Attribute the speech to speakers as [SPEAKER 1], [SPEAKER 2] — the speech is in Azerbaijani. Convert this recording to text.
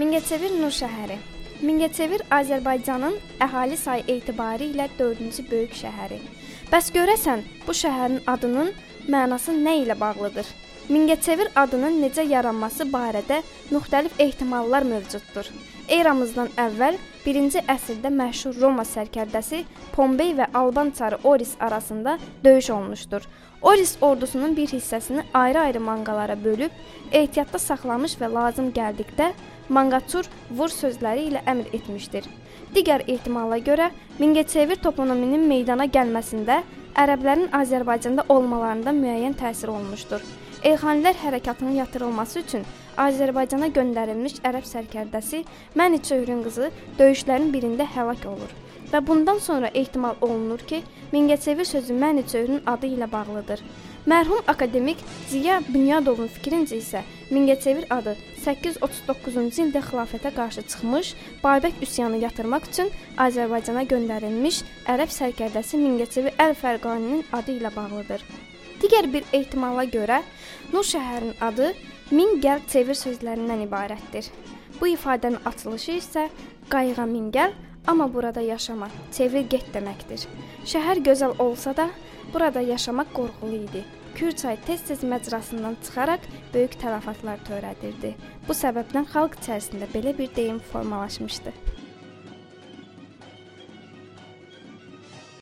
[SPEAKER 1] Mingəçevir Nur şəhəri. Mingəçevir Azərbaycanın əhali sayı etibarı ilə 4-cü böyük şəhəri. Bəs görəsən bu şəhərin adının mənası nə ilə bağlıdır? Mingəçevir adının necə yaranması barədə müxtəlif ehtimallar mövcuddur. Eramızdan əvvəl 1-ci əsrdə məşhur Roma sərkərdəsi Pompey və Alban çarı Oris arasında döyüş olmuşdur. Oris ordusunun bir hissəsini ayrı-ayrı manqalara bölüb ehtiyatda saxlamış və lazım gəldikdə Manqaçur vur sözləri ilə əmr etmişdir. Digər ehtimala görə Mingəçevir toponiminin meydana gəlməsində ərəblərin Azərbaycanda olmalarında müəyyən təsir olmuşdur. Elxanilər hərəkatının yatırılması üçün Azərbaycana göndərilmiş ərəb sərkərdəsi Məni Çöhrün qızı döyüşlərin birində həlak olur və bundan sonra ehtimal olunur ki, Mingəçevir sözü Məni Çöhrün adı ilə bağlıdır. Mərhum akademik Ziya Bünyadovun fikrincə isə Mingəçevir adı 839-cu ildə xilafətə qarşı çıxmış Babək üsyanı yatırmaq üçün Azərbaycana göndərilmiş ərəb sərkərdəsi Mingəçevir Əl-Fərqaninin adı ilə bağlıdır. Digər bir ehtimala görə Nur şəhərinin adı min gəl çevir sözlərindən ibarətdir. Bu ifadənin açılışı isə qayığa min gəl, amma burada yaşama, çevir get deməkdir. Şəhər gözəl olsa da, burada yaşamaq qorxulu idi. Kür çayı tez-tez məcrasından çıxaraq böyük tələfatlar törədirdi. Bu səbəbdən xalq içərisində belə bir deyim formalaşmışdı.